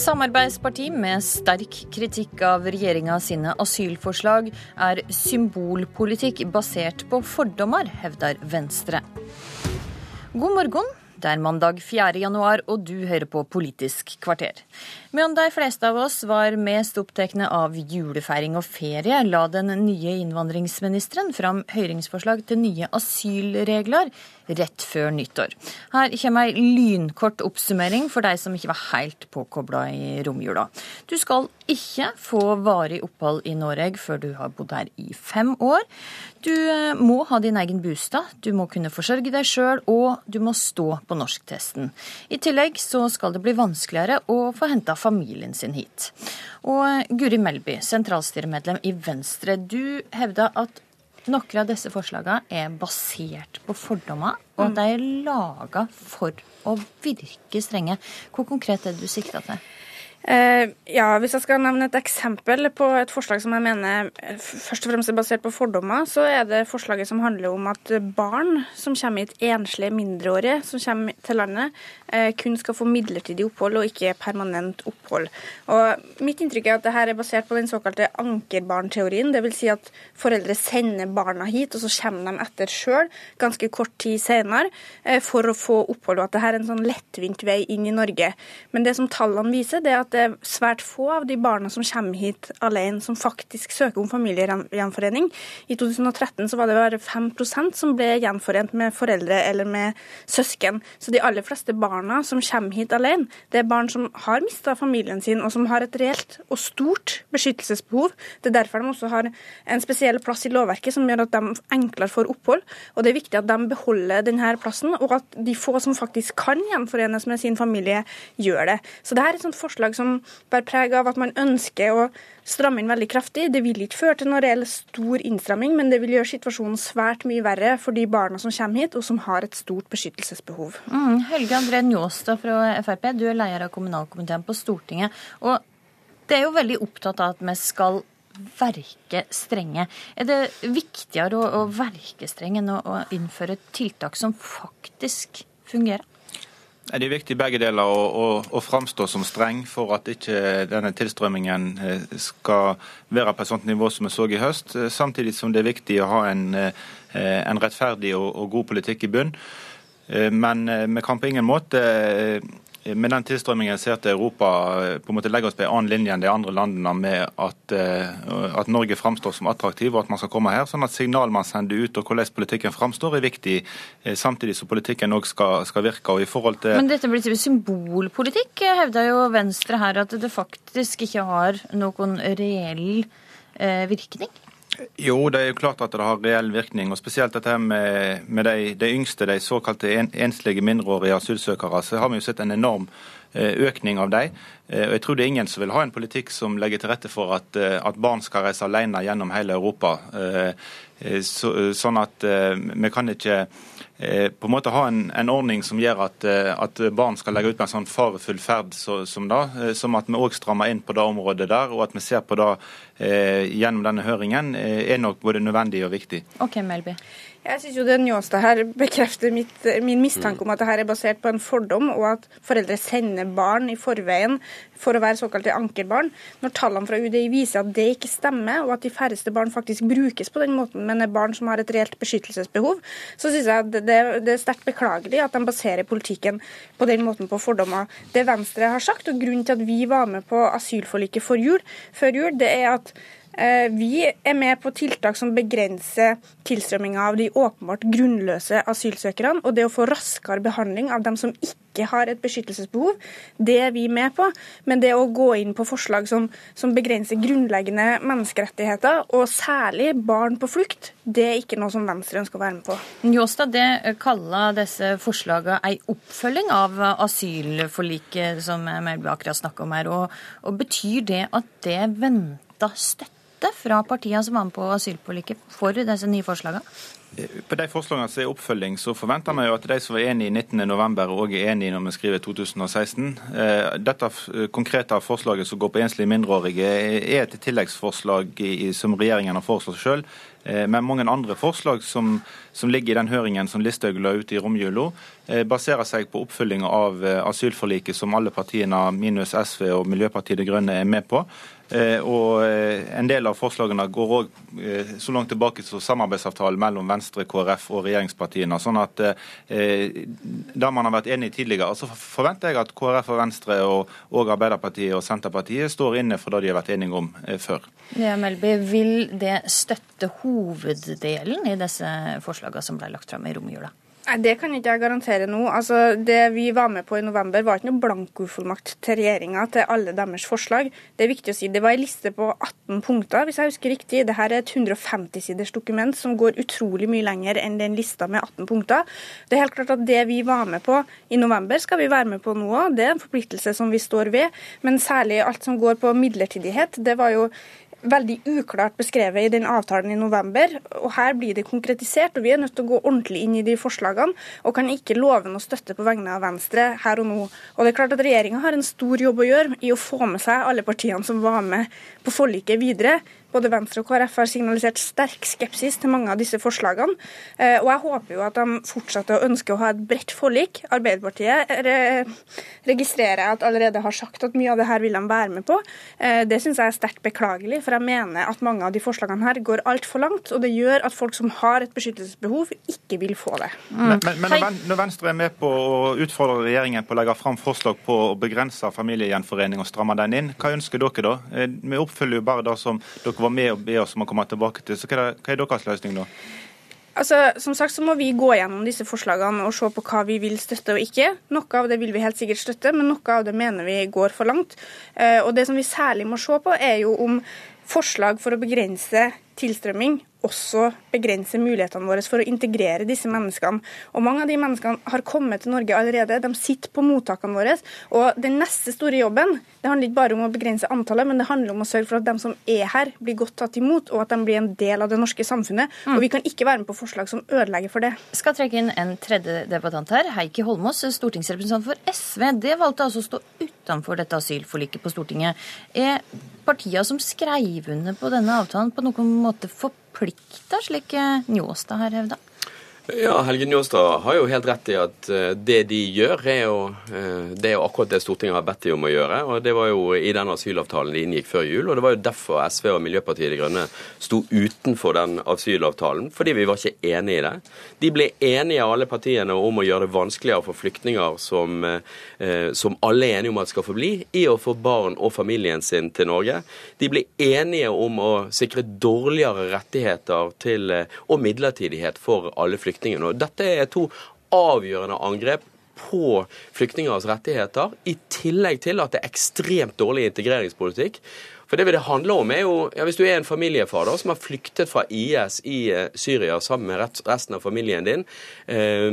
samarbeidsparti med sterk kritikk av regjeringa sine asylforslag er symbolpolitikk basert på fordommer, hevder Venstre. God morgen. Det er mandag 4. januar, og du hører på Politisk kvarter. Men de fleste av oss var mest opptatt av julefeiring og ferie, la den nye innvandringsministeren fram høringsforslag til nye asylregler rett før nyttår. Her kommer ei lynkort oppsummering for de som ikke var helt påkobla i romjula. Du skal ikke få varig opphold i Norge før du har bodd her i fem år. Du eh, må ha din egen bostad, du må kunne forsørge deg sjøl, og du må stå på norsktesten. I tillegg så skal det bli vanskeligere å få henta familien sin hit. Og eh, Guri Melby, sentralstyremedlem i Venstre, du hevda at noen av disse forslagene er basert på fordommer, og at de er laga for å virke strenge. Hvor konkret er det du sikter til? Eh, ja, Hvis jeg skal nevne et eksempel på et forslag som jeg mener først og fremst er basert på fordommer, så er det forslaget som handler om at barn som kommer hit enslige mindreårige som kommer til landet, eh, kun skal få midlertidig opphold og ikke permanent opphold. Og Mitt inntrykk er at dette er basert på den såkalte ankerbarnteorien. Dvs. Si at foreldre sender barna hit, og så kommer de etter sjøl ganske kort tid senere eh, for å få opphold. Og at dette er en sånn lettvint vei inn i Norge. Men det som tallene viser, det er at det er svært få av de barna som kommer hit alene, som faktisk søker om familiegjenforening. I 2013 så var det bare 5% som ble gjenforent med foreldre eller med søsken. Så de aller fleste barna som kommer hit alene, det er barn som har mista familien sin, og som har et reelt og stort beskyttelsesbehov. Det er derfor de også har en spesiell plass i lovverket som gjør at de enklere får opphold. Og det er viktig at de beholder denne plassen, og at de få som faktisk kan gjenforenes med sin familie, gjør det. Så det er et sånt forslag som bærer preg av at man ønsker å stramme inn veldig kraftig. Det vil ikke føre til noen reell stor innstramming, men det vil gjøre situasjonen svært mye verre for de barna som kommer hit, og som har et stort beskyttelsesbehov. Mm, Helge André Njåstad fra Frp, du er leder av kommunalkomiteen på Stortinget. og det er jo veldig opptatt av at vi skal verke strenge. Er det viktigere å, å verke streng enn å, å innføre tiltak som faktisk fungerer? Det er viktig begge deler å, å, å, framstå som streng for at ikke denne tilstrømmingen eh, skal være på et sånt nivå som vi så i høst. Eh, samtidig som det er viktig å ha en, eh, en rettferdig og, og god politikk i bunn. Men vi kan på ingen måte med den tilstrømmingen ser til Europa eh, på en måte legger oss på en annen linje enn de andre landene med at, eh, at Norge framstår som attraktiv og at man skal komme her. sånn at Signal man sender ut og hvordan politikken framstår er viktig, eh, samtidig som politikken òg skal, skal, virke. og i til... Men dette blir symbolpolitikk, hevder jo Venstre her, at det faktisk ikke har noen reell eh, virkning? Jo, det er jo klart at det har reell virkning. og Spesielt dette med, med de, de, yngste, de såkalte en, enslige mindreårige asylsøkere. Så har vi jo sett en enorm økning av dem. Eh, og jeg tror det er ingen som vil ha en politikk som legger til rette for at, eh, at barn skal reise alene gjennom hele Europa. Så, sånn at vi kan ikke på en måte ha en, en ordning som gjør at, at, barn skal legge ut på en sånn farefull ferd så, som da, som at vi òg strammer inn på det området der, og at vi ser på det eh, gjennom denne høringen, er nok både nødvendig og viktig. Ok, Melby. Jeg syns jo det Njåstad her bekrefter mitt, min mistanke om at dette er basert på en fordom, og at foreldre sender barn i forveien for å være såkalte ankerbarn. Når tallene fra UDI viser at det ikke stemmer, og at de færreste barn faktisk brukes på den måten, men er barn som har et reelt beskyttelsesbehov, så syns jeg det, det er sterkt beklagelig at de baserer politikken på den måten på fordommer. Det Venstre har sagt, og grunnen til at vi var med på asylforliket jul, før jul, det er at vi er med på tiltak som begrenser tilstrømminga av de åpenbart grunnløse asylsøkerne. Og det å få raskere behandling av dem som ikke har et beskyttelsesbehov, det er vi med på. Men det å gå inn på forslag som, som begrenser grunnleggende menneskerettigheter, og særlig barn på flukt, det er ikke noe som Venstre ønsker å være med på. Njåstad, det kaller disse forslagene ei oppfølging av asylforliket som Melby akkurat snakka om her. Og, og betyr det at det venter støtte? Støtte fra partiene som var med på asylforliket for disse nye forslagene? På de forslagene som er oppfølging, så forventer vi jo at de som var enige 19.11. òg er enige når vi skriver 2016. Eh, dette konkrete forslaget som går på enslige mindreårige, er et tilleggsforslag som regjeringen har foreslått sjøl. men mange andre forslag som, som, ligger i den høringen som Listhaug la ut i romjula, baserer seg på oppfølging av asylforliket som alle partiene minus SV og Miljøpartiet De Grønne er med på. Eh, og eh, En del av forslagene går òg eh, så langt tilbake som samarbeidsavtalen mellom Venstre, KrF og regjeringspartiene. sånn at Der man har vært enige tidligere, så forventer jeg at KrF og Venstre og, og Arbeiderpartiet og Senterpartiet står inne for det de har vært enige om før. Ja, Melby, Vil det støtte hoveddelen i disse forslagene som ble lagt fram i romjula? Det kan ikke jeg garantere nå. Altså, Det vi var med på i november, var ikke noe blankofullmakt til regjeringa til alle deres forslag. Det er viktig å si. Det var en liste på 18 punkter, hvis jeg husker riktig. Dette er et 150-siders dokument som går utrolig mye lenger enn den lista med 18 punkter. Det er helt klart at det vi var med på i november, skal vi være med på nå òg. Det er en forpliktelse som vi står ved. Men særlig alt som går på midlertidighet, det var jo veldig uklart beskrevet i den avtalen i november. og Her blir det konkretisert, og vi er nødt til å gå ordentlig inn i de forslagene. Og kan ikke love noe støtte på vegne av Venstre her og nå. Og det er klart at Regjeringa har en stor jobb å gjøre i å få med seg alle partiene som var med på forliket videre. Både Venstre og KrF har signalisert sterk skepsis til mange av disse forslagene. Eh, og jeg håper jo at de fortsetter å ønske å ha et bredt forlik. Arbeiderpartiet registrerer at allerede har sagt at mye av det her vil de være med på. Eh, det syns jeg er sterkt beklagelig, for jeg mener at mange av de forslagene her går altfor langt. Og det gjør at folk som har et beskyttelsesbehov, ikke vil få det. Mm. Men, men, men, når Venstre er med på å utfordre regjeringen på å legge fram forslag på å begrense familiegjenforening og stramme den inn, hva ønsker dere da? Eh, vi oppfyller jo bare det som dere var med og be oss om å komme tilbake til. Så hva er, hva er deres løsning da? Altså, som sagt så må vi gå gjennom disse forslagene og se på hva vi vil støtte og ikke. Noe av det vil vi helt sikkert støtte, men noe av det mener vi går for langt. Eh, og Det som vi særlig må se på, er jo om forslag for å begrense tilstrømming også begrense mulighetene våre for å integrere disse menneskene. Og Mange av de menneskene har kommet til Norge allerede. De sitter på mottakene våre. Og Den neste store jobben det handler ikke bare om å begrense antallet, men det handler om å sørge for at de som er her, blir godt tatt imot, og at de blir en del av det norske samfunnet. Mm. Og Vi kan ikke være med på forslag som ødelegger for det. Skal trekke inn en tredje debattant her. Heikki Holmås, stortingsrepresentant for SV. Det valgte altså å stå utenfor dette asylforliket på Stortinget. Er partiene som skrev under på denne avtalen, på noen måte forplikta, slik Njåstad har hevda? Ja, Helge Njåstad har jo helt rett i at eh, det de gjør, er jo, eh, det er jo akkurat det Stortinget har bedt dem om å gjøre. og Det var jo i den asylavtalen de inngikk før jul. og Det var jo derfor SV og Miljøpartiet De Grønne sto utenfor den asylavtalen. Fordi vi var ikke enig i det. De ble enige, alle partiene, om å gjøre det vanskeligere for flyktninger som, eh, som alle er enige om at skal få bli, i å få barn og familien sin til Norge. De ble enige om å sikre dårligere rettigheter til, og midlertidighet for alle flyktninger flyktningene. Og dette er to avgjørende angrep på flyktningers rettigheter, i tillegg til at det er ekstremt dårlig integreringspolitikk. For det det handler om er jo, ja, Hvis du er en familiefar da, som har flyktet fra IS i uh, Syria sammen med resten av familien din, eh,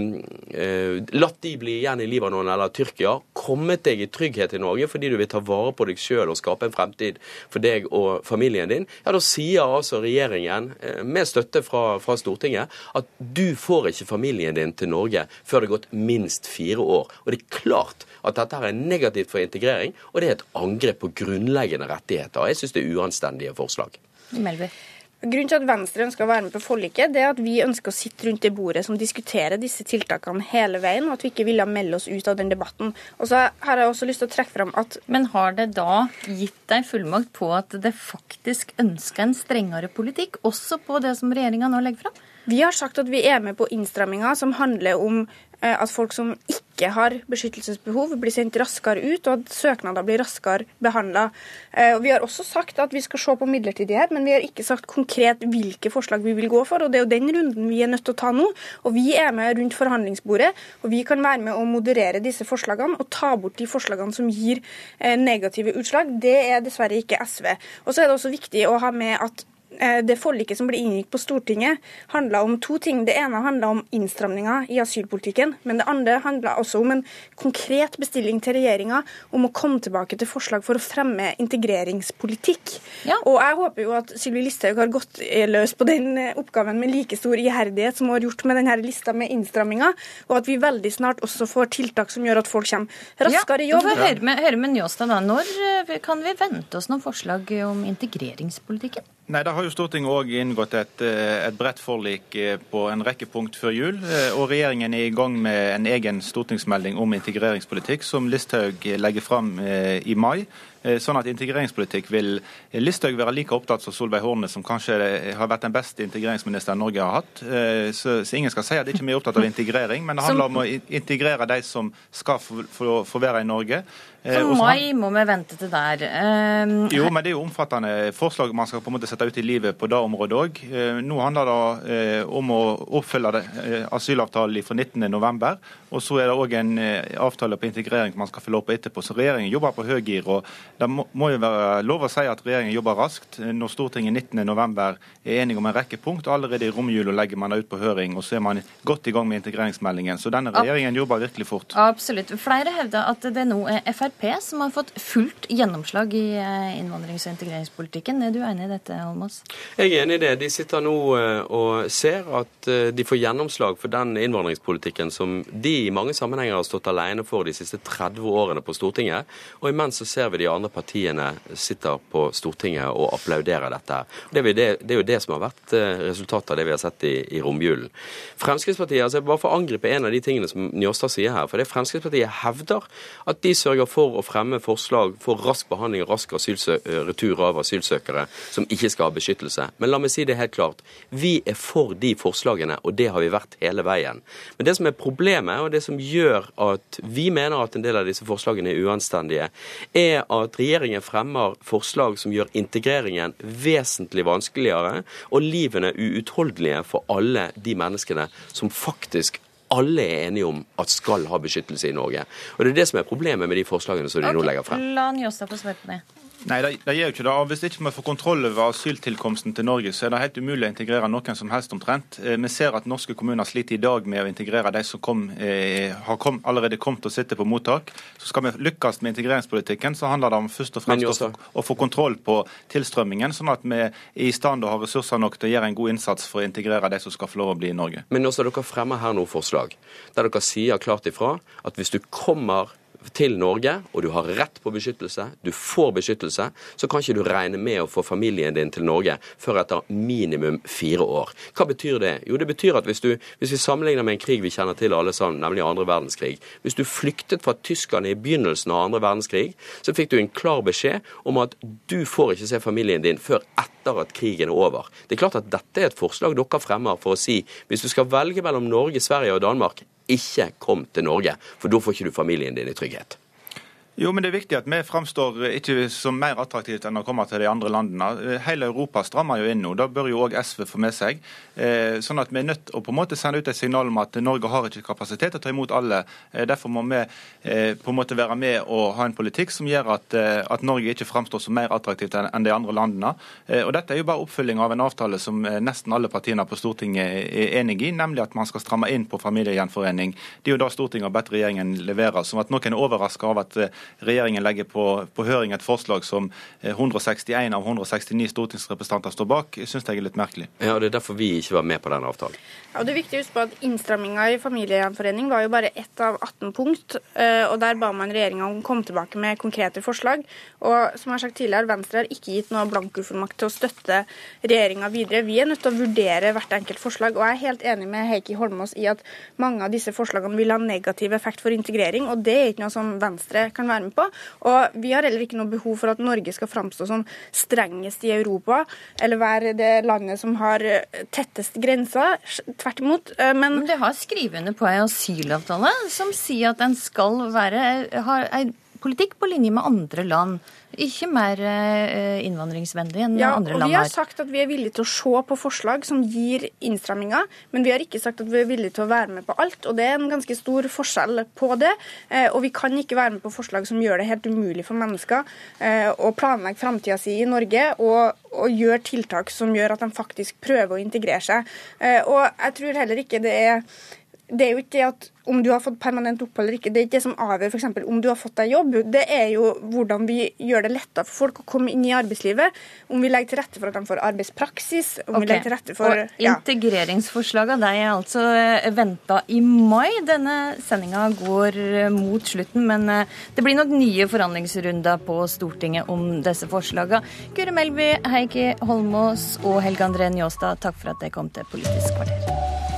eh, latt de bli igjen i Libanon eller Tyrkia, kommet deg i trygghet i Norge fordi du vil ta vare på deg sjøl og skape en fremtid for deg og familien din, ja, da sier altså regjeringen, med støtte fra, fra Stortinget, at du får ikke familien din til Norge før det har gått minst fire år. Og det er klart at dette er negativt for integrering, og det er et angrep på grunnleggende rettigheter. Jeg syns det er uanstendige forslag. Melby. Grunnen til at Venstre ønsker å være med på forliket, det er at vi ønsker å sitte rundt det bordet som diskuterer disse tiltakene hele veien, og at vi ikke ville melde oss ut av den debatten. Og så har jeg også lyst til å trekke fram at Men har det da gitt deg fullmakt på at det faktisk ønsker en strengere politikk, også på det som regjeringa nå legger fram? Vi har sagt at vi er med på innstramminger som handler om Eh, at folk som ikke har beskyttelsesbehov, blir sendt raskere ut, og at søknader blir raskere behandla. Eh, vi har også sagt at vi skal se på midlertidighet, men vi har ikke sagt konkret hvilke forslag vi vil gå for. og Det er jo den runden vi er nødt til å ta nå. og Vi er med rundt forhandlingsbordet, og vi kan være med å moderere disse forslagene og ta bort de forslagene som gir eh, negative utslag. Det er dessverre ikke SV. Og så er det også viktig å ha med at det forliket som ble inngikk på Stortinget, handla om to ting. Det ene handla om innstramninger i asylpolitikken. Men det andre handla også om en konkret bestilling til regjeringa om å komme tilbake til forslag for å fremme integreringspolitikk. Ja. Og jeg håper jo at Sylvi Listhaug har gått løs på den eh, oppgaven med like stor iherdighet som hun har gjort med denne lista med innstramninger, og at vi veldig snart også får tiltak som gjør at folk kommer raskere i jobb. Ja, høre med, høre med Njåstad da. Når eh, kan vi vente oss noen forslag om integreringspolitikken? Nei, Da har jo Stortinget òg inngått et, eh, et bredt forlik eh, på en rekke punkt før jul. Eh, og Regjeringen er i gang med en egen stortingsmelding om integreringspolitikk, som Listhaug legger fram i mai. Sånn at integreringspolitikk vil Listhaug være like opptatt som Solveig Horne, som kanskje har vært den beste integreringsministeren Norge har hatt. Så, så ingen skal si at ikke ikke er opptatt av integrering, men det handler om å integrere de som skal få, være i Norge. Så mai må vi vente til der. Um, jo, men det er jo omfattende forslag man skal på en måte sette ut i livet på det området òg. Uh, nå handler det uh, om å oppfylle det, uh, asylavtalen fra 19.11. Og så er det òg en avtale på integrering man skal følge opp etterpå. Så regjeringen jobber på høygir. og Det må, må, jo være lov å si at regjeringen jobber raskt. Når Stortinget 19.11 er enige om en rekke punkt, allerede i romjula legger man det ut på høring. Og så er man godt i gang med integreringsmeldingen. Så denne regjeringen jobber virkelig fort. Absolutt. Flere hevder at det nå er Frp som har fått fullt gjennomslag i eh, innvandrings- og integreringspolitikken. Er du enig i dette, Holmås? Jeg er enig i det. De sitter nå eh, og ser at eh, de får gjennomslag for den innvandringspolitikken som de i mange sammenhenger har stått alene for de siste 30 årene på Stortinget. Og imens så ser vi de andre partiene sitter på Stortinget og applauderer dette. Det er, det, det er jo det som har vært resultatet av det vi har sett i, i romjulen. Fremskrittspartiet, altså jeg Bare for å angripe en av de tingene som Njåstad sier her. for det Fremskrittspartiet hevder at de sørger for å fremme forslag for rask behandling og rask retur av asylsøkere som ikke skal ha beskyttelse. Men la meg si det helt klart. Vi er for de forslagene, og det har vi vært hele veien. Men det som er problemet, og det som gjør at vi mener at en del av disse forslagene er uanstendige, er at regjeringen fremmer forslag som gjør integreringen vesentlig vanskeligere, og livene uutholdelige for alle de menneskene som faktisk alle er enige om at skal ha beskyttelse i Norge. Og Det er det som er problemet med de forslagene som de okay. nå legger frem. La Njåstad få svare på det. Nei, det, det gjør jo ikke det. Hvis ikke vi får kontroll over asyltilkomsten til Norge, så er det helt umulig å integrere noen som helst omtrent. Eh, vi ser at norske kommuner sliter i dag med å integrere de som kom, eh, har kom, allerede kommet og sitter på mottak. Så skal vi lykkes med integreringspolitikken, så handler det om først og fremst å, å, få kontroll på tilstrømmingen, sånn at vi er i stand til å ha ressurser nok til å gjøre en god innsats for å integrere de som skal få lov å bli i Norge. Men også dere fremmer her noen forslag der dere sier klart ifra at hvis du kommer til Norge, og du har rett på beskyttelse, du får beskyttelse, så kan ikke du regne med å få familien din til Norge før etter minimum fire år. Hva betyr det? Jo, det betyr at hvis, du, hvis vi sammenligner med en krig vi kjenner til alle sammen, nemlig andre verdenskrig Hvis du flyktet fra tyskerne i begynnelsen av andre verdenskrig, så fikk du en klar beskjed om at du får ikke se familien din før etter at krigen er over. Det er klart at dette er et forslag dere fremmer for å si hvis du skal velge mellom Norge, Sverige og Danmark, ikke kom til Norge, for da får ikke du familien din i trygghet. Jo, men Det er viktig at vi framstår ikke som mer attraktivt enn å komme til de andre landene. Hele Europa strammer jo inn nå. Da bør jo òg SV få med seg. Eh, sånn at Vi er nødt til å på en måte sende ut et signal om at Norge har ikke kapasitet til å ta imot alle. Eh, derfor må vi eh, på en måte være med og ha en politikk som gjør at, at Norge ikke framstår som mer attraktivt enn de andre landene. Og Dette er jo bare oppfylling av en avtale som nesten alle partiene på Stortinget er enig i, nemlig at man skal stramme inn på familiegjenforening. Det er jo da Stortinget har bedt regjeringen levere. Som at noen er overraska av at regjeringen legger på, på, høring et forslag som 161 eh, av 169 stortingsrepresentanter står bak, syns jeg er litt merkelig. Ja, og Det er derfor vi ikke var med på den avtalen. Ja, og det er viktig å huske på at Innstramminga i familiegjenforening var jo bare ett av 18 punkt. Eh, og Der ba man regjeringa om å komme tilbake med konkrete forslag. Og som jeg har sagt tidligere, Venstre har ikke gitt noe blankofullmakt til å støtte regjeringa videre. Vi er nødt til å vurdere hvert enkelt forslag. Og jeg er helt enig med Heikki Holmås i at mange av disse forslagene vil ha negativ effekt for integrering. Og det er ikke noe som Venstre kan være med på. Og vi har heller ikke noe behov for at Norge skal framstå som strengest i Europa, eller være det landet som har tettest grenser. Tvert imot. Eh, men, men det har skrivende på en asylavtale som sier at den skal være, har en politikk på linje med andre land ikke mer eh, innvandringsvennlig enn ja, andre land er. Vi har sagt at vi er villige til å se på forslag som gir innstramminger, men vi har ikke sagt at vi er villige til å være med på alt. og Det er en ganske stor forskjell på det. Eh, og vi kan ikke være med på forslag som gjør det helt umulig for mennesker eh, å planlegge framtida si i Norge og, og gjøre tiltak som gjør at de faktisk prøver å integrere seg. Og jeg tror heller ikke det er det er jo ikke det at om du har fått permanent opphold eller ikke, det er ikke det som avgjør f.eks. om du har fått deg jobb. Det er jo hvordan vi gjør det lettere for folk å komme inn i arbeidslivet. Om vi legger til rette for at de får arbeidspraksis. om okay. vi legger til rette for... Og ja. Integreringsforslaget de er altså eh, venta i mai. Denne sendinga går eh, mot slutten, men eh, det blir nok nye forhandlingsrunder på Stortinget om disse forslagene. Guri Melby, Heikki Holmås og Helge André Njåstad, takk for at dere kom til Politisk kvarter.